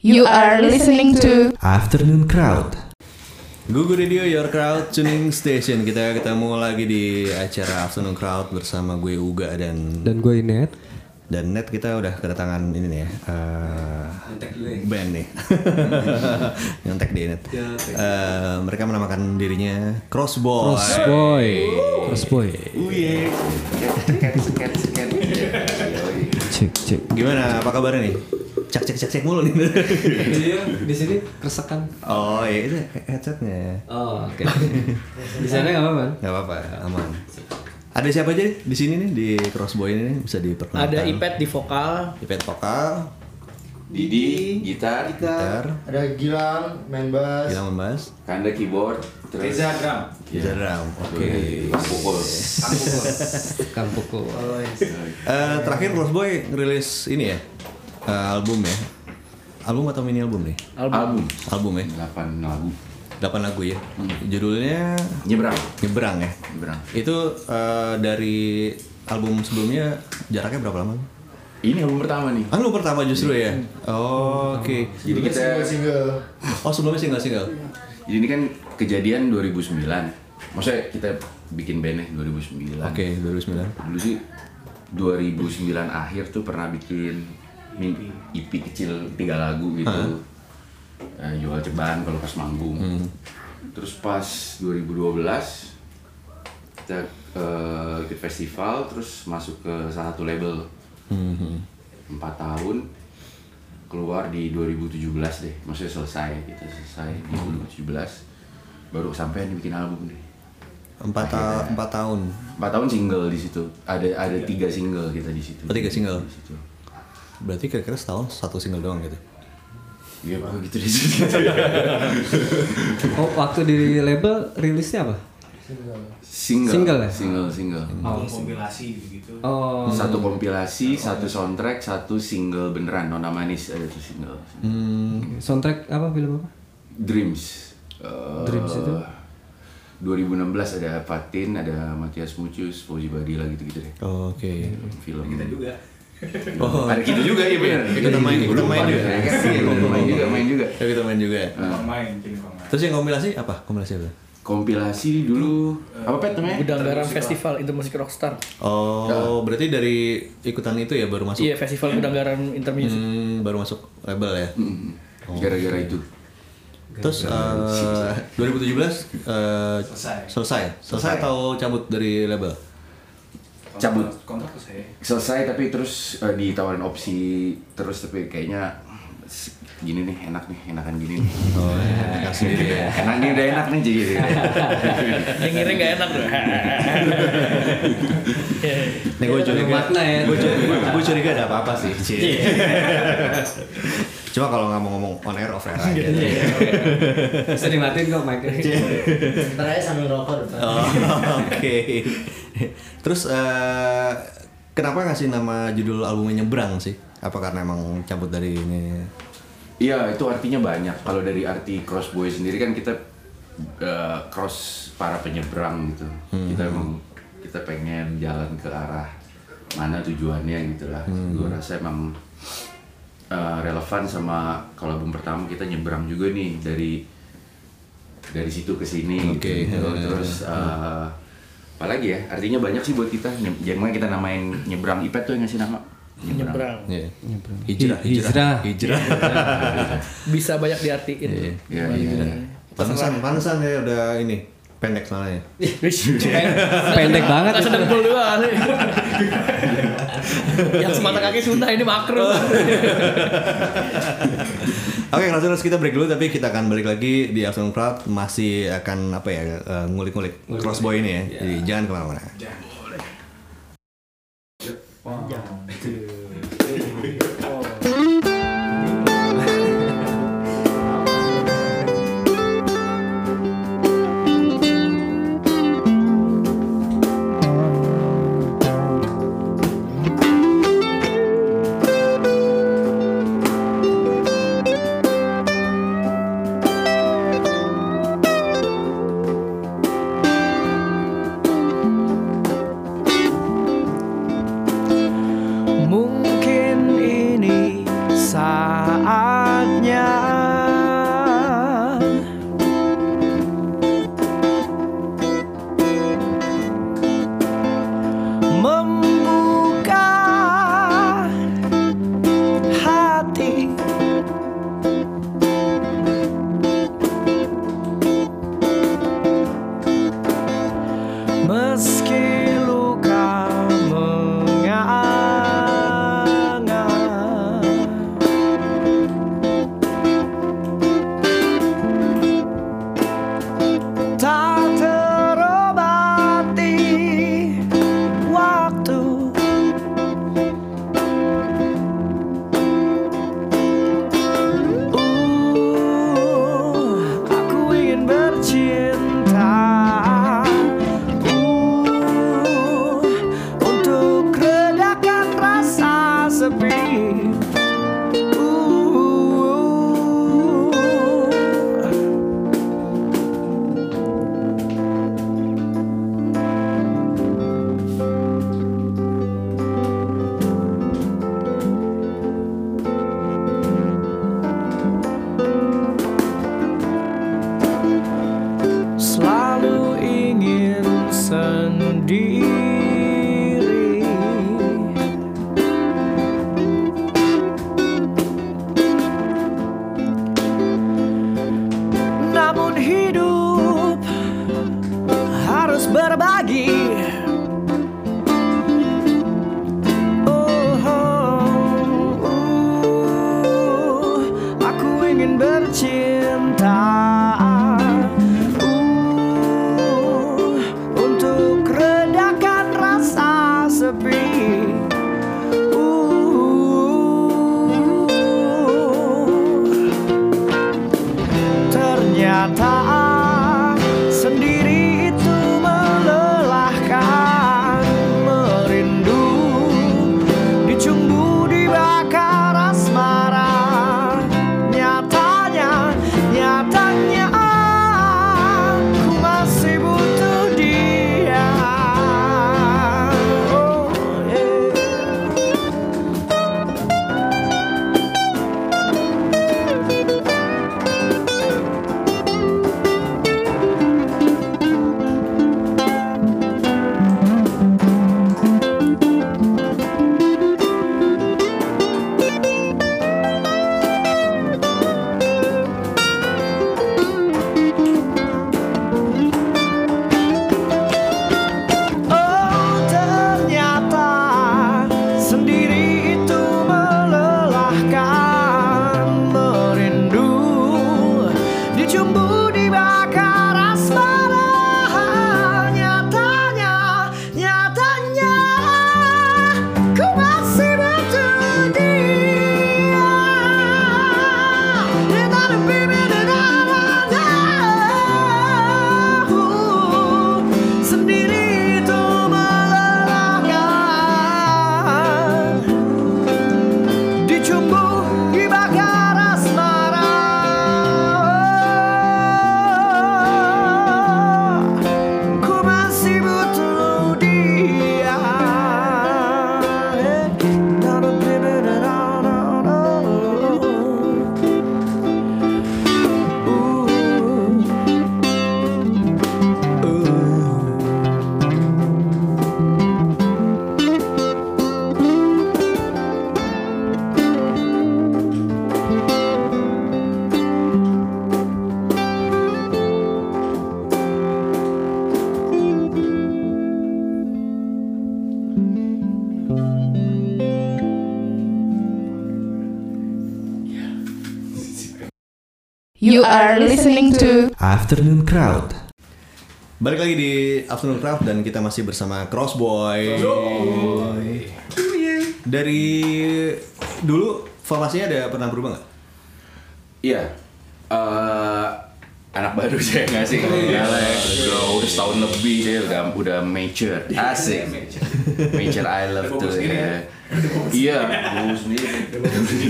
You are listening to Afternoon Crowd. Google Radio Your Crowd Tuning Station. Kita ketemu lagi di acara Afternoon Crowd bersama gue Uga dan Dan gue Inet. dan Net kita udah kedatangan ini nih ya eh, band nih. Nyontek di Net Eh, mereka menamakan dirinya Crossboy. Crossboy. Crossboy. Cek cek. gimana? Apa kabarnya nih cek cek cek cek mulu nih Di sini keresakan. oh iya itu headsetnya Oh oke. Di sana nggak apa-apa. nggak apa-apa aman ada siapa aja di sini nih di Crossboy ini nih? bisa diperkenalkan Ada Ipet di vokal, Ipet vokal Didi gitar, gitar Ada Gilang main bass. Gilang membahas Kanda keyboard, terus Reza drum. Gitar drum oke Oke, pukul. Kang Pukul. Eh, terakhir Crossboy ngerilis ini ya eh, album ya album atau mini album nih Album album ya 8 lagu. 8 lagu ya judulnya Nyebrang. nyebrang ya Nyebrang. itu eh, dari album sebelumnya jaraknya berapa lama Ini album pertama nih. album pertama justru ya oh, oke Jadi kita single. oh sebelumnya single single jadi ini kan kejadian 2009. Maksudnya kita bikin bandnya 2009. oke 2009 Dulu sih 2009 akhir tuh pernah bikin mini EP kecil tiga lagu gitu. Eh, jual ceban kalau pas manggung. Terus pas 2012 kita eh, ikut festival terus masuk ke salah satu label. Empat tahun keluar di 2017 deh, maksudnya selesai kita selesai di 2017 baru sampai bikin album deh. empat ta- empat tahun Empat tahun single di situ. Ada ada tiga single kita di situ. Oh, tiga single. Di situ. Berarti kira-kira setahun satu single doang gitu Iya pak gitu situ. Oh waktu di label rilisnya apa? Single. Single ya? Single single. Kompilasi gitu. Oh. Satu kompilasi, satu soundtrack, satu single beneran Nona Manis ada tuh single. Soundtrack apa film apa? Dreams. Eh, Dreams itu? 2016 ada Fatin, ada Matias Mucus, Fauzi Badila gitu-gitu deh. oke Film. Kita juga. Oh. ada kita juga ya bener. Ikutan main- ikutan main juga. Ya? Iya, main juga, main juga. Ya, kita main juga ya. Pemain. Terus yang kompilasi apa? Kompilasi apa? Kompilasi dulu apa pet namanya? Gudang Garam Festival itu musik rockstar. Oh, berarti dari ikutan itu ya baru masuk Iya, festival Gudang Garam Intermusic. Hmm, baru masuk label ya. Mm, Gara-gara itu. Terus eh, 2017 eh, Selesai. selesai. Selesai atau cabut dari label? Cabut. Kontrak selesai. selesai tapi terus eh, ditawarin opsi terus tapi kayaknya gini nih enak nih enakan gini nih Oh, enak sendiri ya. enak nih udah enak nih jadi Yang ngiring gak enak tuh. Nih gue curiga. Makna ya. Gue curiga, gue curiga ada apa-apa sih. Cuma kalau nggak mau ngomong on air off air aja. Bisa dimatiin kok mic-nya. Ntar aja sambil rokok depan. Oh, Oke. Terus eh, kenapa ngasih nama judul albumnya Nyebrang sih? Apa karena emang cabut dari ini? iya itu artinya banyak kalau dari arti crossboy sendiri kan kita eh, cross para penyeberang gitu kita emang kita pengen jalan ke arah mana tujuannya gitu lah gue rasa emang eh, relevan sama kalau album pertama kita nyebrang juga nih dari dari situ ke sini Oke. gitu. terus eh, apalagi ya artinya banyak sih buat kita jangan kita namain nyebrang ipet tuh yang ngasih nama Nyebrang. Iya. Hijrah, Hijrah. hijrah. Bisa banyak diartiin. Iya. Iya, iya. Panesan, panesan ya udah ini pendek soalnya. Pendek banget. Dua. Yang semata kaki Sunda ini makro. Oke, kalau terus kita break dulu tapi kita akan balik lagi di Afternoon Crowd masih akan apa ya eh, ngulik-ngulik Crossboy ini ya. Jadi jangan ke mana-mana. membuka sendiri are listening to Afternoon Crowd. Balik lagi di Afternoon Crowd dan kita masih bersama Crossboy. Dari dulu formasinya ada pernah berubah nggak? Iya. Eh, anak baru saya nggak sih? Udah, lah udah, udah setahun lebih dia udah udah mature. Asik. mature I love tuh ya. Iya.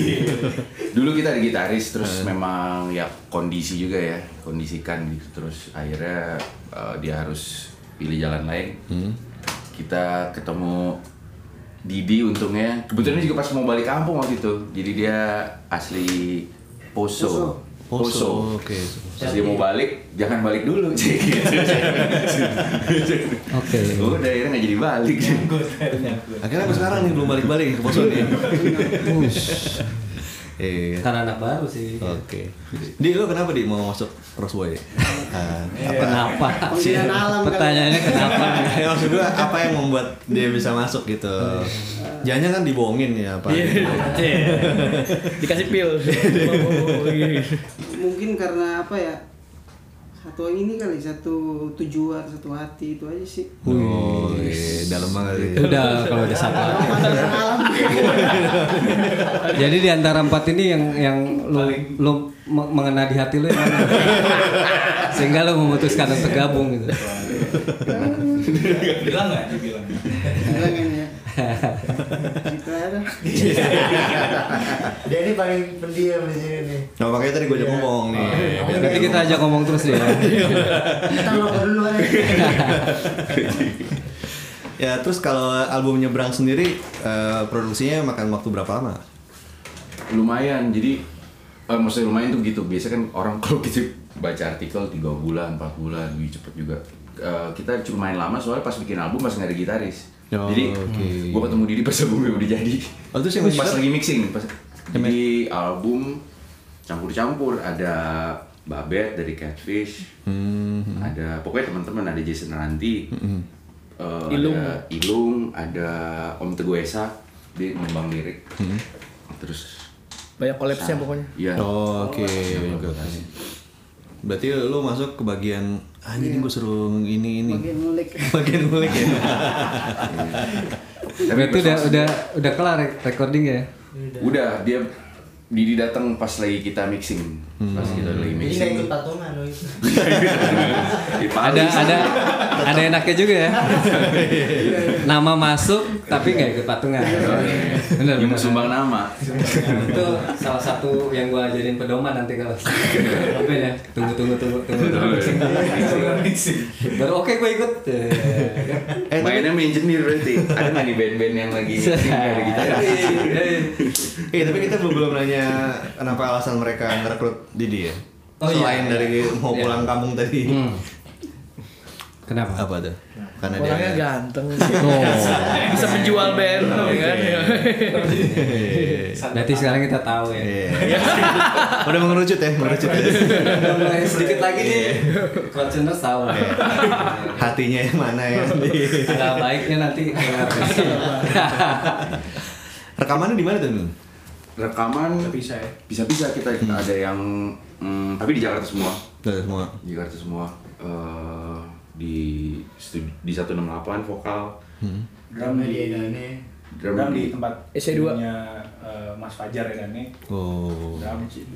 Dulu kita ada gitaris terus memang ya kondisi juga ya, kondisikan gitu terus akhirnya eh, dia harus pilih jalan lain. Kita ketemu Didi untungnya kebetulan juga pas mau balik kampung waktu itu. Jadi dia asli Poso. Poso. Oke. Terus dia mau balik, jangan balik dulu, cek gitu. Oke. Udah akhirnya nggak jadi balik. Akhirnya aku sekarang nih belum balik-balik ke Poso nih. Iya. Karena anak baru sih. Oke. Di lu kenapa di mau masuk Crossboy? Ah, Kenapa? Panggilan alam kali. Pertanyaannya kenapa? ya maksud gua apa yang membuat dia bisa masuk gitu? Jangan kan dibohongin ya? Dikasih pil. Oh, iya. mungkin karena apa ya satu ini kali satu tujuan satu hati itu aja sih Oh, iya, dalam banget. ya. Udah kalau udah satu hati. Jadi di antara empat ini yang yang lu lu me- mengena di hati lu yang mana? Sehingga lu memutuskan untuk gabung gitu. Bilang nggak? Dibilang. Gitu aja Dia ini paling pendiam di sini nih. Nah, makanya tadi gue ajak ngomong nih. biar Nanti kita ajak ngomong terus ya. Kita ngerokok dulu aja. Ya terus kalau album Nyebrang sendiri eh, produksinya makan waktu berapa lama? lumayan jadi eh, maksudnya lumayan tuh gitu biasa kan orang kalau kita baca artikel tiga bulan empat bulan lebih cepet juga Eh, kita cuma main lama soalnya pas bikin album masih nggak ada gitaris Oh, jadi oke. gua ketemu Didi pas albumnya udah jadi Oh, terus yang pas lagi mixing pas jadi album campur-campur ada Babet dari Catfish Hmm. ada pokoknya teman-teman ada Jason Ranti eh, Ilung. ada Ilung ada Om Teguh Esa dia ngembang lirik terus Banyak collapse-nya pokoknya. Iya. Oh, oke. Iya, Oke. Berarti lu masuk ke bagian ah ini gue suruh ini ini. bagian ngulik bagian ngulik ya. Berarti udah udah udah kelar re- recording ya? Udah, dia Didi datang pas lagi kita mixing. Pas kita lagi Jadi mixing. ikut patungan loh itu. Ada ada ada enaknya juga ya. Nama masuk tapi nggak ikut patungan. Benar benar. sumbang nama. itu salah satu yang gua jadiin pedoman nanti kalau apa ya tunggu tunggu tunggu tunggu tunggu mixing baru oke gue ikut Eh, Mainnya main engineer berarti. Ada nggak di band-band yang lagi mixing ada gitar? Eh, tapi kita belum belum nanya kenapa alasan mereka ngerekrut Didi ya. Oh, iya. Selain dari mau Iya. pulang kampung tadi. Hmm. kenapa Apa tuh? Karena Orangnya dia ganteng. Bisa menjual band, ya kan? berarti sekarang kita tahu ya Iya. Udah mengerucut ya, mengerucut ya. udah mulai sedikit lagi nih Fortuners tahu Hatinya yang mana ya. ada baiknya nanti Rekamannya di mana tuh? Rekaman Bisa ya. bisa-bisa kita ada yang hmm, tapi di Jakarta semua. Tuh, semua. Di Jakarta semua. Eh, di studi- di 168 vokal. Drum di ini. Drum drum di- di tempat SC2. punya, eh, Mas Fajar ya kan nih. Oh. Drum C2.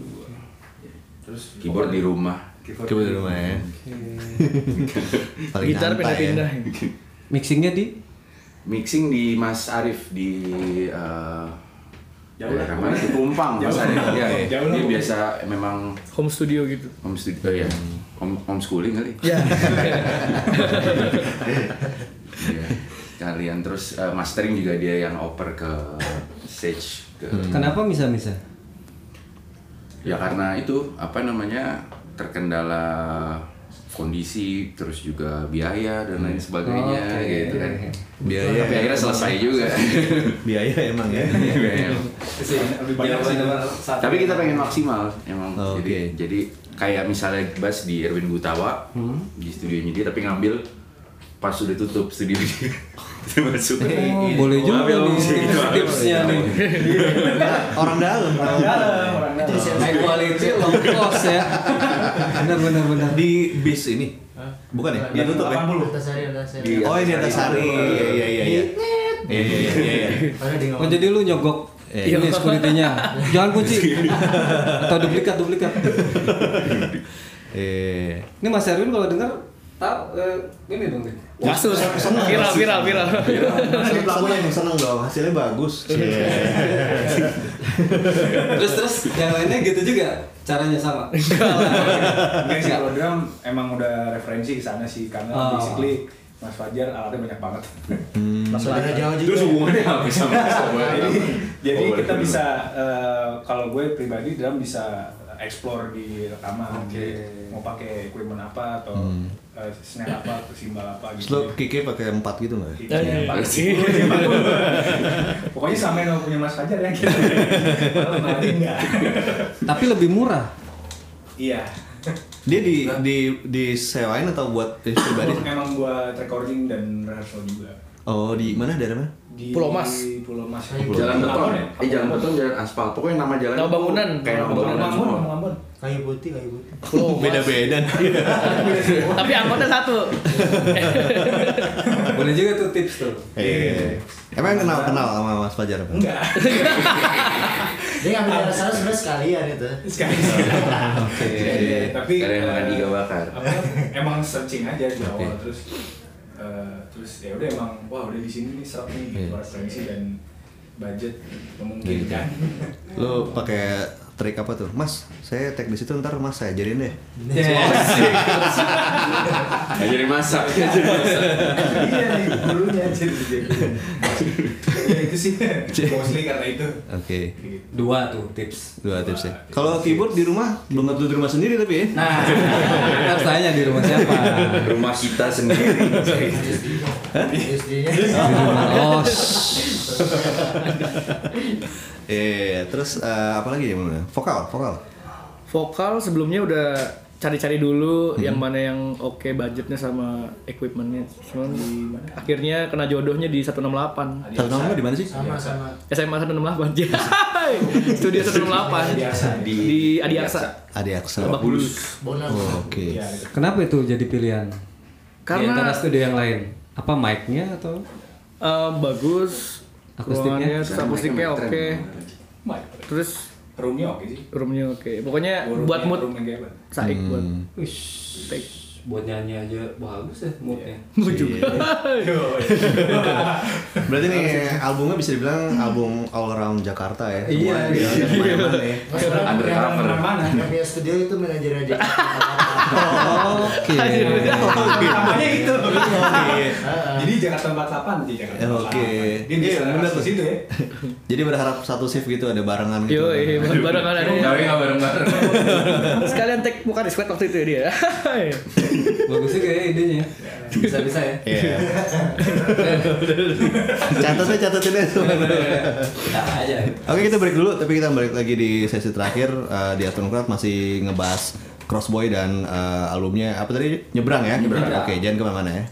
Terus Keyboard di rumah. keyboard Coba di rumah ya. Paling Gitar nyantai pindah-pindah. ya. mixingnya di Mixing di Mas Arif di eh, Jauh daerah lah. mana di Tumpang Jauh. Arif ya, Jauh dia biasa memang Home studio gitu. home studio ya home homeschooling kali Ya. Iya. kalian terus eh, mastering juga dia yang oper ke stage ke kenapa bisa bisa ya karena itu apa namanya terkendala kondisi terus juga biaya dan lain sebagainya Oke. gitu kan. Biaya. tapi akhirnya selesai juga. Biaya emang ya. Biaya. Lebih banyak sih. tapi kita pengen maksimal emang. Oh, jadi oke. jadi kayak misalnya bass di Erwin Gutawa di studionya dia tapi ngambil pas sudah tutup studio dia masuk. Oh, boleh juga ya, nih. tipsnya nih. Orang dalam. Orang dalam, orang dalam. high quality low cost ya benar benar benar Di bis ini. Bukan ya? Dia tutup ya. 80. Atas hari, atas hari. Di- Oh, ini atas hari. Iya iya iya iya. Iya iya iya iya. Di Oh jadi lu nyogok Iya. ini security-nya. Jangan kunci. Atau duplikat duplikat. Eh, Ini Mas Erwin kalau dengar tahu eh, ini dong nih. Kasus. Viral, viral, viral. seneng seneng dong hasilnya bagus. Terus terus yang lainnya gitu juga caranya sama. Enggak sih kalau drum emang udah referensi ke sana sih karena Oh. basically Mas Fajar alatnya banyak banget. Mas Ada jauh juga. terus hubungannya apa sama sama jadi jadi Oh, kita bisa eh, kalau gue pribadi drum bisa explore di rekaman mau pakai equipment apa atau Hmm. Eh, snare apa atau simbal apa Terus gitu lo kiki pakai empat gitu nggak? Iya, iya, pakai pokoknya sama punya Mas Fajar ya. Gitu Tapi lebih murah. iya. Dia di di disewain atau buat pribadi? emang buat recording dan rehearsal juga Oh di mana daerah mana? di Pulau Mas. Pulau Mas Jalan beton, ya? eh jalan beton, jalan aspal. Pokoknya nama jalan Nama bangunan. kayak nama Nama bangunan. Ambon, Ambon. Kayu putih, kayu putih. Pulau Mas. Beda-beda. Tapi angkotnya satu. Boleh juga tuh tips tuh. Eh, emang kenal kenal sama Mas Fajar apa? enggak Dia ngambil daerah sana sebenarnya sekalian itu. sekali Oke. tapi yang makan eh, iga bakar. emang searching aja di awal terus eh, terus ya udah emang wah udah di sini nih serap nih Iya. referensi dan budget memungkinkan Lo pakai trik apa tuh? Mas, saya tag di situ ntar Mas saya jadiin deh. Nggak jadi masak. iya nih gurunya jadi ya itu sih mostly karena itu Oke. Dua tuh tips. Dua tips ya. Kalau keyboard di rumah belum tentu di rumah sendiri tapi ya. Nah, kita harus tanya di rumah siapa. Rumah kita sendiri. SD-nya. Oh, Eh, terus eh, apa lagi ya mana? Vokal, vokal. Vokal sebelumnya udah cari-cari dulu yang mana yang oke budgetnya sama equipmentnya. Cuman akhirnya kena jodohnya di 168. Satu nama di mana sih? Sama sama. SMA 168. Jai. Studio 168 di Adi Aksa. Adi Aksa. Lebak Bulus. Oh, Oke. ya kenapa itu jadi pilihan? Karena- di antara studio yang lain. Apa mic-nya atau? Eh, bagus. Akustiknya? Akustiknya oke. Terus roomnya oke sih roomnya oke. Pokoknya Roomnya- buat mood room saik buat Hmm. Wish, take. buat nyanyi aja bagus ya moodnya. Mood juga. Berarti nih albumnya bisa dibilang album all around Jakarta ya. Iya, ada ya. Mas orang Undercover. yang mana? Yang punya studio itu manajer aja. Oke. namanya itu Oke. jadi Jakarta 48 di Jakarta oke. 48 dia Iya, bener benar tuh. situ ya Jadi berharap satu shift gitu ada barengan gitu. Yo, iya, bareng ada Tapi nggak bareng-bareng. Sekalian take muka di squad waktu itu ya dia. Bagus sih kayak idenya. Bisa-bisa ya. Iya. Catatnya catatin deh. Nah, aja. Oke kita break dulu tapi kita balik lagi di sesi terakhir eh, di Crowd masih ngebahas Crossboy dan eh, albumnya apa tadi nyebrang ya? Nyebrang. Oke jangan ke mana-mana ya.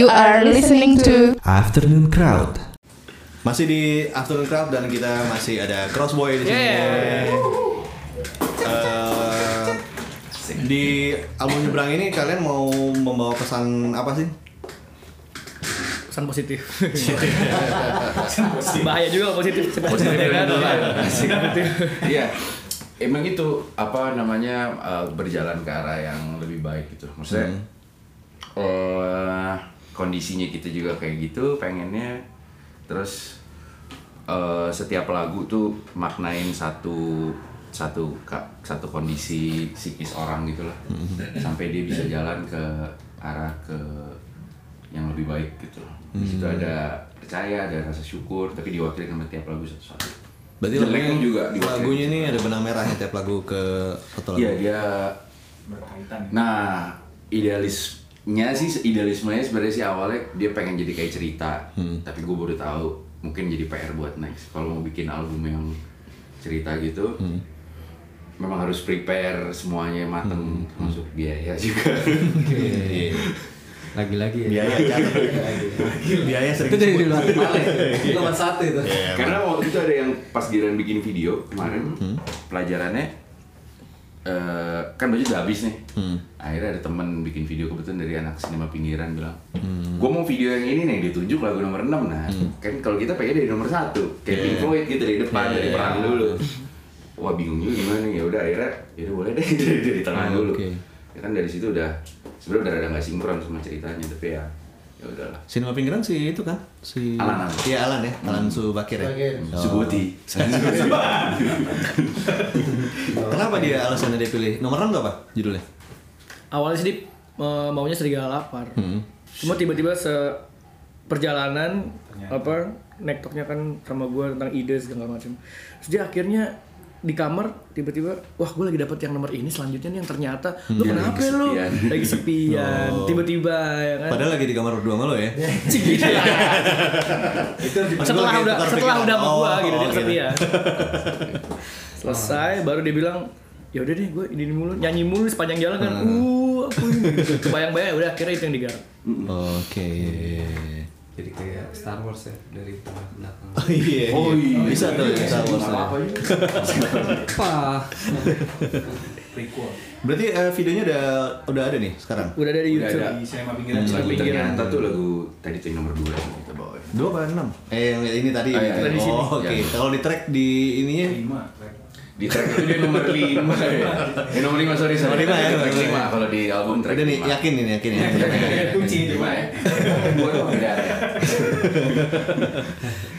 You are listening to Afternoon Crowd. Masih di Afternoon Crowd dan kita masih ada Crossboy di sini. Yeah. Eh, di album nyebrang ini kalian mau membawa pesan apa sih? Pesan positif. Bahaya juga positif. Positif kan. Positif. Iya. Emang itu apa namanya uh, berjalan ke arah yang lebih baik gitu. Maksudnya eh, kondisinya kita juga kayak gitu, pengennya terus eh, setiap lagu tuh maknain satu satu satu kondisi psikis orang gitu lah. Sampai dia bisa jalan ke arah ke yang lebih baik gitu. Di situ ada percaya, ada rasa syukur, tapi diwakili sama tiap lagu satu-satu. Berarti Jelek lagunya- juga lagunya ini ada benang merahnya tiap lagu ke satu lagu. Iya dia berkaitan Nah, idealisnya sih idealismenya sebenarnya sih awalnya dia pengen jadi kayak cerita, tapi gue baru tahu mungkin jadi PR buat next. Kalau mau bikin album yang cerita gitu, memang harus prepare semuanya mateng, termasuk biaya juga. Iya. Lagi-lagi ya. Biaya catat. Biaya sering Itu dari disebut. luar. Itu nomor satu itu. Karena waktu itu ada yang pas Giran bikin video kemarin, pelajarannya eh, kan baju udah habis nih. Akhirnya ada temen bikin video kebetulan dari anak sinema pinggiran bilang, gue mau video yang ini nih ditunjuk lagu nomor 6 nah kan kalau kita pengen dari nomor satu kayak Yeah. Pink Floyd gitu dari depan Yeah, dari yeah, perang yeah. dulu. Wah bingung juga gimana nih ya udah akhirnya ya udah boleh deh dari, dari tengah Oh, dulu. oke. Ya kan dari situ udah sebenarnya udah ada nggak sinkron sama ceritanya tapi ya ya udahlah. Sinema pinggiran si itu kan si Alan, Alan. Iya Alan ya, Alan Subakir ya. Oh. Subuti. Kenapa dia alasannya dia pilih nomor 6 tuh apa judulnya? Awalnya sih dia, eh, maunya serigala lapar. Cuma tiba-tiba se perjalanan apa nektoknya kan sama gue tentang ide segala macam. Dia akhirnya di kamar tiba-tiba wah gue lagi dapet yang nomor ini selanjutnya nih yang ternyata. Lu Dia kenapa lagi lu lagi sepian Oh. tiba-tiba ya kan? Padahal lagi di kamar berdua sama lo ya. setelah Lu lagi udah setelah udah sama gua Oh, gitu dia gitu. kesepian selesai baru dia bilang ya udah deh gue ini mulu nyanyi mulu sepanjang jalan kan. Uh aku ini. Gitu. bayang-bayang udah akhirnya itu yang digarap. Oke. Jadi kayak Star Wars ya dari tengah belakang. Oh iya. Oh iya. Bisa tuh ya Star Wars. Apa-apa ya. juga. Apa? prequel Berarti eh, videonya udah udah ada nih sekarang. Udah ada di Udah YouTube. ada. di sinema pinggiran lagu Pinggiran. ternyata tuh lagu tadi tuh yang nomor dua yang kita bawa Dua apa enam? Eh yang ini tadi. Oh, iya, oh, iya. Di sini. oke. Iya. Kalau di track di ininya lima di track itu dia nomor lima ya eh, nomor lima sorry sorry Nomor lima ya, track nomor lima lima. kalau di album track udah nih lima. yakin nih yakin ya. kunci lima ya dua doang udah ada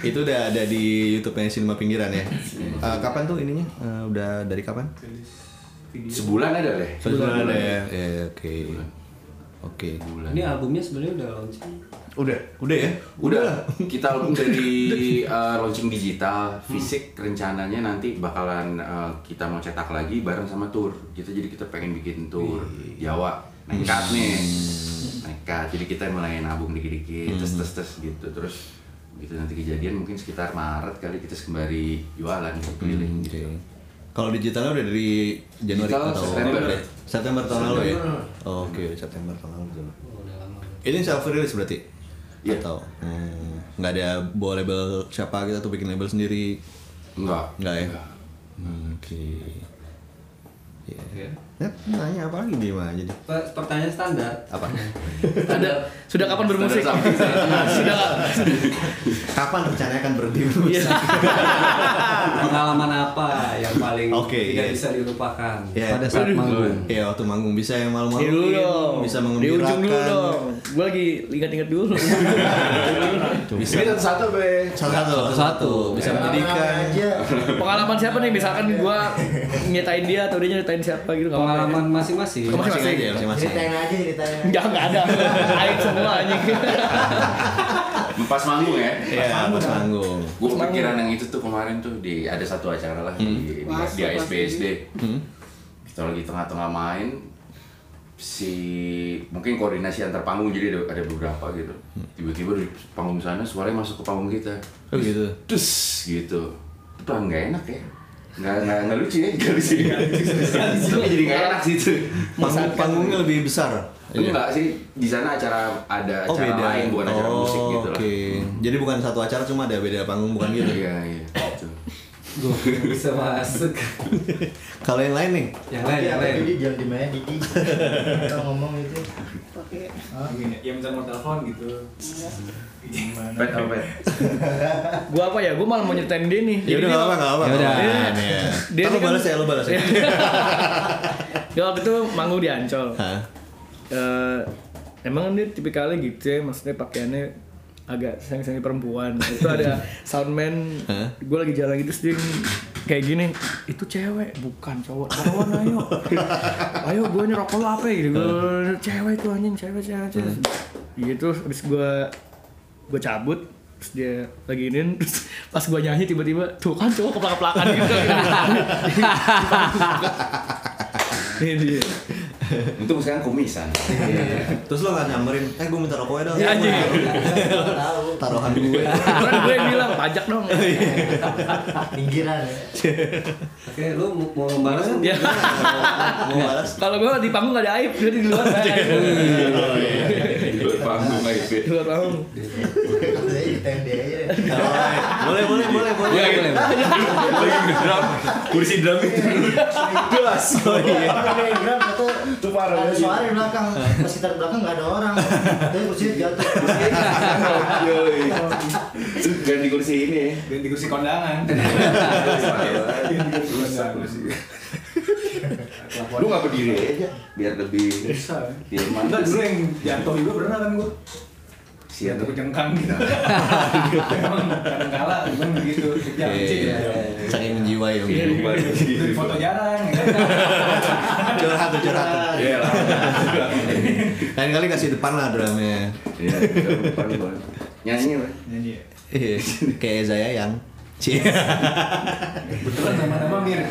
Itu udah ada di YouTube-nya Cinema Pinggiran ya. Eh, kapan tuh ininya? Eh, udah dari kapan? sebulan ada deh Sebulan ada ya. Ya, oke. Oke. sebulan Ini albumnya sebenarnya udah launching. Udah, udah ya? udah. Kita album dari uh, launching digital fisik rencananya nanti bakalan uh, kita mau cetak lagi bareng sama tour. Kita jadi kita pengen bikin tour Jawa. Nekat nih. Nekat jadi kita mulai nabung dikit-dikit terus terus terus gitu. Terus gitu nanti kejadian mungkin sekitar Maret kali kita sembari jualan gitu, keliling Oke. gitu. Kalau digitalnya udah dari Januari Digital atau September. September tahun lalu ya? Oh, Oke, September tahun lalu. Oh, udah lama. Ini self release berarti? Iya. Atau hmm, nggak ada bawa label siapa kita tuh bikin label sendiri? enggak Nggak ya? Hmm, Oke. Iya. Ya, nanya apa lagi dia mah jadi? Per- Pertanyaan standar. Apa? Ada sudah kapan bermusik? sudah Kapan rencananya akan berhenti Iya. Pengalaman apa yang paling Oke, tidak iya. bisa dilupakan Iya. pada saat Aduh. manggung? Iya waktu manggung bisa yang malu-malu, Di dulu dong. bisa Di mengembirakan. ujung dulu dong. Gue lagi ingat-ingat dulu. Bisa ini satu-satu be satu-satu, satu-satu, bisa menjadikan. Pengalaman siapa nih? Misalkan gue nyetain dia atau dia nyetain siapa gitu. Pengalaman masing-masing. Kamu- Masing aja, masing-masing. Ceritain aja ceritain. Enggak, enggak ada. Aib semua anjing. pas manggung ya Iya, pas manggung. gue kepikiran yang itu tuh kemarin tuh di ada satu acara lah di, di, Pas, di ASBSD Hmm. kita lagi tengah-tengah main si mungkin koordinasi antar panggung jadi ada, ada beberapa gitu tiba-tiba di panggung sana suaranya masuk ke panggung kita Oh gitu. dus gitu itu kan nggak enak ya nggak nggak nggak lucu ya nggak lucu ya Tapi jadi nggak enak sih itu Panggung, panggungnya lebih besar. enggak sih di sana acara ada Oh acara beda. lain bukan acara oh, musik gitu Oke. Jadi bukan satu acara cuma ada beda panggung bukan gitu. iya iya gitu. Gue bisa masuk. Kalau yang lain nih, Yang lain, yang lain. Jadi jangan dimain Didi. Kita ngomong itu. Pakai Gini, ya minta nomor telepon gitu gimana Pet apa pet? Gue apa ya? Gue malah mau nyeritain dia nih. ya udah nggak apa apa. Ya udah. Iya. Dia lu kan- balas ya, lu balas ya. Dia waktu itu manggung di Ancol. Hah? Eh, emang dia tipikalnya gitu ya, maksudnya pakaiannya agak sayang-sayang perempuan. Itu ada soundman, gue lagi jalan gitu dia kayak gini, itu cewek, bukan cowok. Kawan ayo, ayo gue ini rokok lo apa ya? Gitu. Gua, cewek itu anjing, cewek, cewek, cewek. Gitu, habis gue gue cabut, terus dia lagi ini, terus pas gue nyanyi tiba-tiba, tuh kan cowok keplak-keplakan gitu. Ini dia. Untung sekarang kumisan. Terus lo nggak nyamperin, eh gue minta rokoknya dong. Ya, anjing. Tahu. Taruhan gue. Kan gue bilang pajak dong. Pinggiran ya. Oke, lu mau membalas? Ya. Mau balas? Kalau gue di panggung gak ada aib, dia di luar. Panggung aja. Di luar panggung. Boleh, boleh, boleh, boleh. Iya, boleh. Lagi drum, kursi drum itu. Jelas. Oh iya. Ada Indra kata ada suara di belakang. Pas kita di belakang nggak ada orang. Tapi kursi jatuh. Ganti kursi ini ya. ganti kursi kondangan Lu nggak berdiri aja biar lebih bisa biar mantas. dulu yang jatuh juga pernah kan gua Siap. jatuh kecengkang gitu emang kadang kala emang begitu Iya, Saking menjiwai ya. foto jarang ya. Curhat tuh, curhat. Iya lah. Lain kali kasih depan lah drumnya. Iya. Nyanyi lah. nyanyi ya kayak Zaya yang. Cie. betulan nama-nama mirip.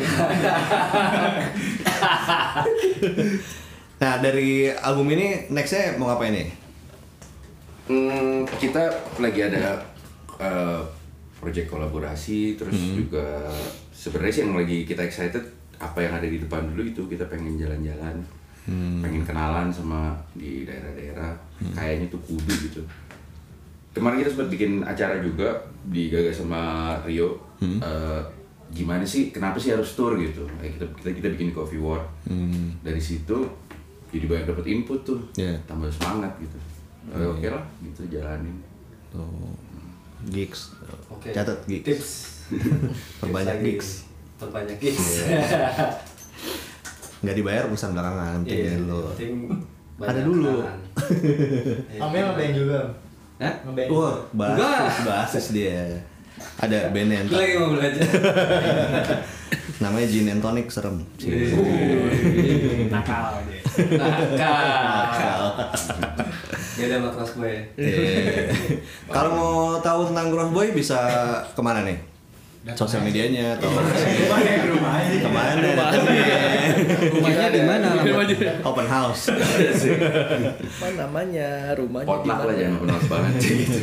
Nah dari album ini nextnya mau ngapain nih? Hmm, kita lagi ada uh, project kolaborasi terus juga sebenarnya sih yang lagi kita excited apa yang ada di depan dulu itu kita pengen jalan-jalan pengen kenalan sama di daerah-daerah kayaknya tuh kudu gitu kemarin kita sempat bikin acara juga digagas sama Rio Eh, gimana sih kenapa sih harus tour gitu Kayak kita kita kita bikin coffee war Hmm. dari situ jadi banyak dapat input tuh Iya. tambah semangat gitu Eh, oke lah gitu jalanin Oh, gigs. Oke. Catat gigs. Tips. Perbanyak gigs. Perbanyak gigs. Nggak dibayar urusan belakangan, Iya, penting dulu. penting Ada dulu. Amel ngeband juga. Hah? Ngeband. Wah, basis, basis dia. Ada band yang Gue lagi mau belajar. namanya Gin and Tonic serem. Nakal dia. Nakal. Beda sama kelas gue. Eh, Kalau mau tahu tentang Gross Boy bisa ke mana nih? Sosial medianya atau Rumahnya ke mana? Rumahnya di mana? Open house. Apa namanya? Rumahnya potluck lah di jangan mana? kenal banget gitu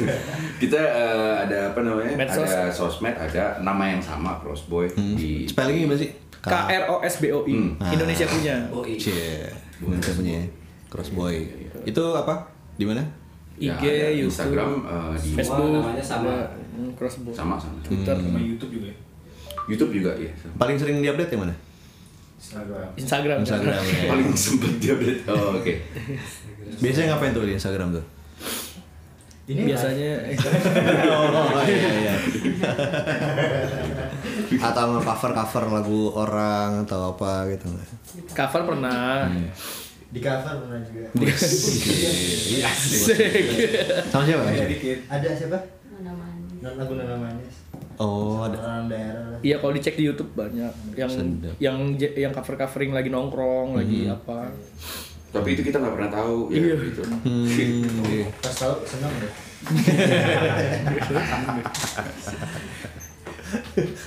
kita eh, ada apa namanya Medsos. ada sosmed ada nama yang sama Crossboy di Spellingnya gimana sih? K R O S B O I. Hmm. Indonesia punya. Oh, iya. Indonesia punya ya. Cross Boy. Itu apa? Di mana? Ya, IG, ada YouTube, Instagram eh, di Facebook, namanya sama. hmm, crossbow. sama sama Twitter, Sama YouTube juga ya. YouTube juga ya Paling sering diupdate yang mana? Instagram. Instagram. Instagram ya. paling sempet dia update oh oke Biasanya ngapain tuh di Instagram tuh? Ini Biasanya oh iya iya. atau cover cover lagu orang atau apa gitu cover pernah. Di cover pernah juga. Sama siapa? Ada siapa? Non lagu Nana Manis. Oh ada. Orang daerah. Iya kalau dicek di YouTube banyak yang Sedap. yang yang cover covering lagi nongkrong lagi apa. tapi itu kita nggak pernah tahu ya Iya. gitu Hmm, iya. Pas tahu senang deh.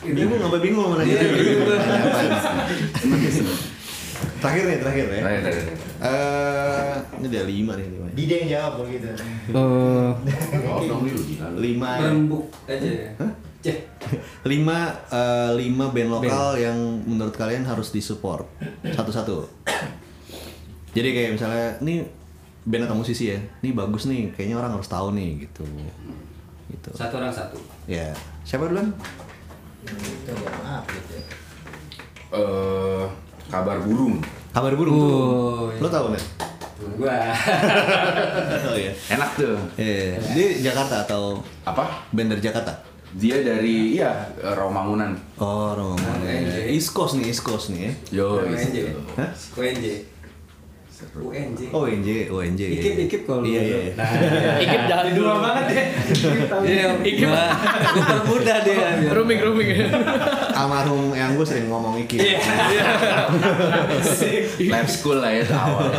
bingung apa bingung mana gitu. terakhir nih terakhir ya. Terakhir, terakhir. Eh, ini ada lima nih lima. Dide yang jawab kalau gitu. Lu. Lima berembuk aja ya. Ceh. lima eh, lima band lokal yang menurut kalian harus disupport satu-satu. Jadi kayak misalnya ini band atau musisi ya, ini bagus nih, kayaknya orang harus tahu nih gitu. Gitu. Satu orang satu. Ya, siapa duluan? Itu ya maaf gitu. ya. Eh, kabar burung Kabar burung Oh, tuh. iya. Lo tau nggak? Gua. oh iya. enak tuh Eh, di Jakarta atau apa band dari Jakarta? dia dari iya Romangunan Oh, Romangun. UNJ. East Coast nih, East Coast nih ya. yo itu. Hah? UNJ. UNJ. Oh, UNJ, UNJ. iya, Ikip iya. ikip kalau Iya, iya. iya. Ikip jalan dulu. banget ya. Iya, Ikip. gua gua permudah dia. Rooming rooming. Almarhum yang gue sering ngomong Iki. Iya. lab school lah ya awal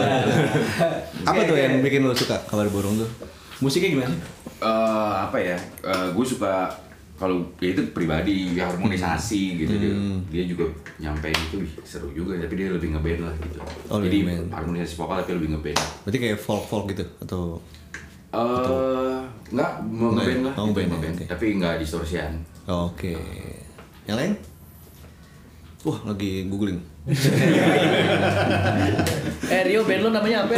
Apa tuh yang bikin lo suka kabar burung tuh? Musiknya gimana sih? Eh, apa ya gue suka kalau ya itu pribadi harmonisasi gitu dia, Hmm. dia juga nyampein itu wih, seru juga tapi dia lebih ngeband lah gitu Oh, jadi lebih ngeband. harmonisasi vokal tapi lebih ngeband Berarti kayak folk-folk gitu atau eh nggak mau Nggak ngeband lah Oh, gitu, ngeband ya, ngeband. oke. tapi nggak distorsian Oke. Yang lain? Wah, lagi googling. eh Rio band lo namanya apa?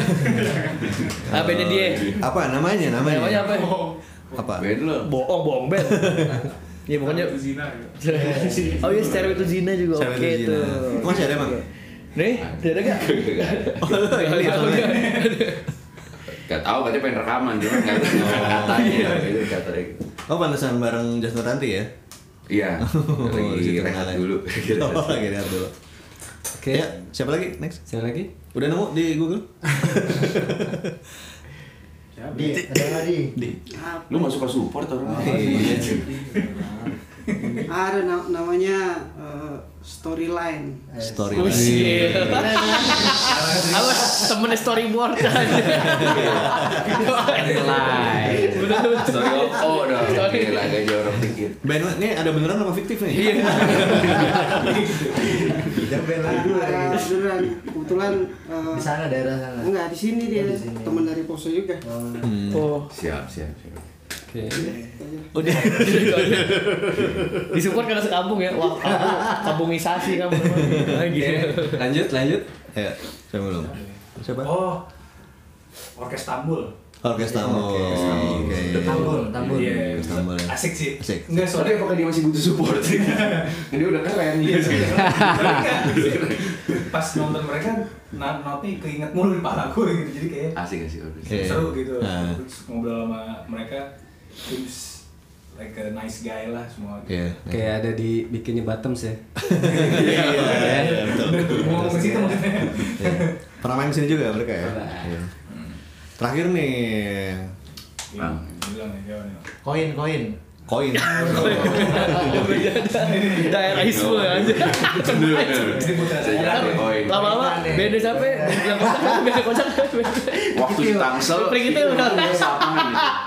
Ah bandnya dia. Apa namanya? Namanya? Namanya apa? Apa? band lo Bohong bohong band. Ya pokoknya Itu zina. Oh iya Stereo itu Zina juga oke itu Zina. tuh. Masih ada, Bang? Nih, ada gak? Oh, lihat soalnya. Gak tau katanya pengen rekaman cuma nggak tahu katanya gitu katanya. Oh, pantesan bareng Justin Ranti ya? iya Oh, di lagi rehat dulu Oh, lagi rehat dulu. Oke. Ya, siapa lagi? Next. Siapa lagi? Udah nemu di Google? Di, ada nggak di? Di. lu masuk ke support orang Iya. Ada na- namanya eh, storyline. Story. Oh shit. Apa temennya storyboard aja. Live. story oh dong lah agak jorok dikit Band ini ada beneran apa fiktif nih? Iya. Band lagi beneran kebetulan eh, Di sana daerah sana. enggak di sini dia Oh, di sini. teman dari Poso juga. Oh, siap siap siap Oke. Udah. disupport karena sekampung ya. Wah, kamu kampungisasi kamu. Lagi. Oke, lanjut lanjut. Ya, saya belum. Siapa? Oh. Orkes Tambul. Orkes Tambol. Oke. Tambul, tambul. Iya, Orkes Tambol ya. asik sih. Asik. Enggak Soalnya apakah dia masih butuh support? Jadi udah keren Iya, gitu. Tapi enggak, pas nonton mereka notnya keinget mulu di palaku gitu jadi kayak Asik asik orkes. Iya. seru gitu Nah. Terus ngobrol sama mereka terus like a nice guy lah semua Iya. Kayak ada di Bikini Bottoms ya. Iya, iya, betul. ke situ Iya. Pernah main sini juga mereka ya? Iya. Terakhir nih, ya nih Koin, koin. Koin. Daerah isu aja. saya Koin. Lama-lama beda siapa? Yang kocak, beda kocak. Waktu di Tangsel. Lapangan gitu.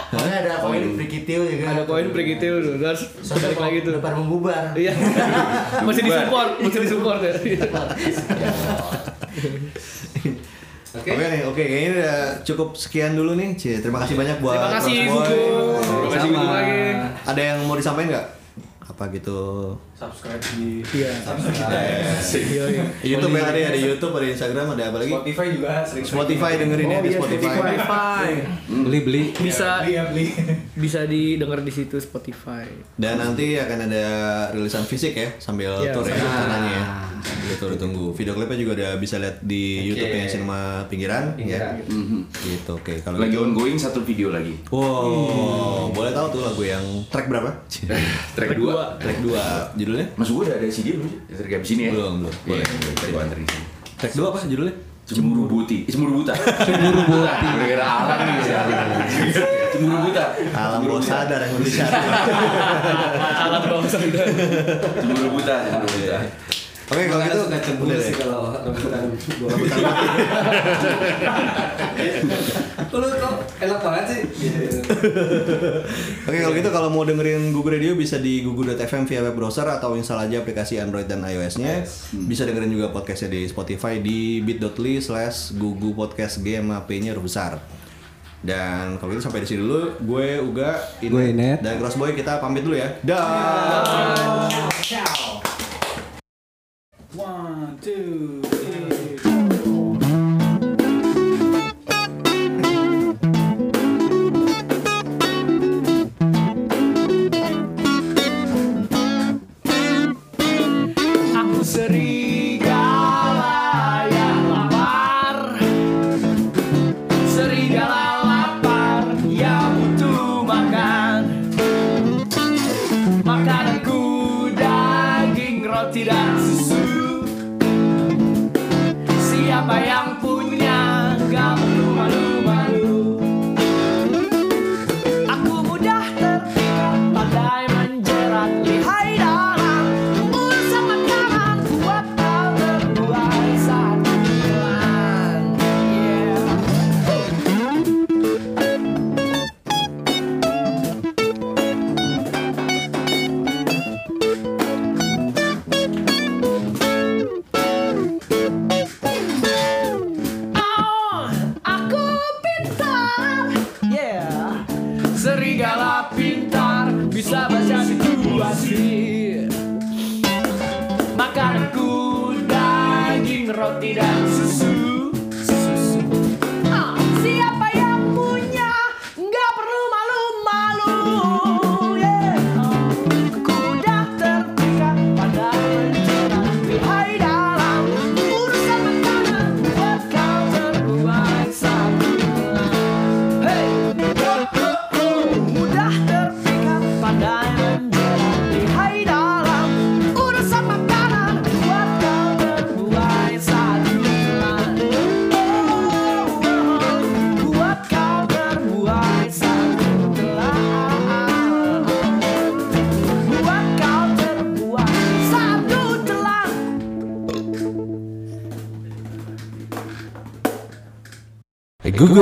Soalnya ada koin Prikitil juga. Ada koin Prigitil dulu, terus Sampai balik lagi tuh. Depan membubar. Iya. Masih disupport, masih disupport ya. Oke nih, oke kayaknya udah cukup sekian dulu nih. Cie, terima kasih banyak buat Terima kasih. Gugu. Terima kasih Gugu lagi. Ada yang mau disampaikan nggak? Apa gitu? Subscribe di Iya. Iya, iya. YouTube ya ada ya, ada YouTube, ada Instagram, ada apa lagi? Spotify juga sering Spotify dengerin ya Oh, di iya, Spotify. Spotify. Beli beli. Bisa beli ya beli bisa didengar di situ Spotify. Dan nanti akan ada rilisan fisik ya sambil Iya, tour ya sambil tour. rencananya ya. Gitu ditunggu. Video klipnya juga udah bisa lihat di YouTube-nya Cinema Pinggiran, ya. Mhm. Gitu. Oke, kalau Lagi gitu. ongoing satu video lagi. Wow, boleh tahu tuh lagu yang track berapa? Track 2. track 2. Judulnya? Mas gua udah ada CD belum sih? Ya, Track abis ini ya? Belum, belum. Boleh. Boleh. Boleh. Gua anterin sini. Track 2 apa judulnya? Cemburu buti. Cemburu buta. Cemburu buta. Gara-gara alam nih ya. Cemburu buta. Alam bawah sadar yang berbicara. Alat bawah sadar. Cemburu buta. Cemburu buta. Oke, kalau gitu suka cemburu sih kalau rebutan dua Lu kok enak banget sih? Oke kalau gitu kalau mau dengerin Google Radio bisa di google.fm via web browser atau install aja aplikasi Android dan iOS-nya. Bisa dengerin juga podcastnya di Spotify di bit.ly slash Google Podcast GMAP-nya huruf besar. Dan kalau gitu sampai di sini dulu. Gue Uga, Inet, Gue Inet. dan Crossboy kita pamit dulu ya. Dah. one two three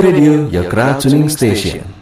Radio, crowd tuning station.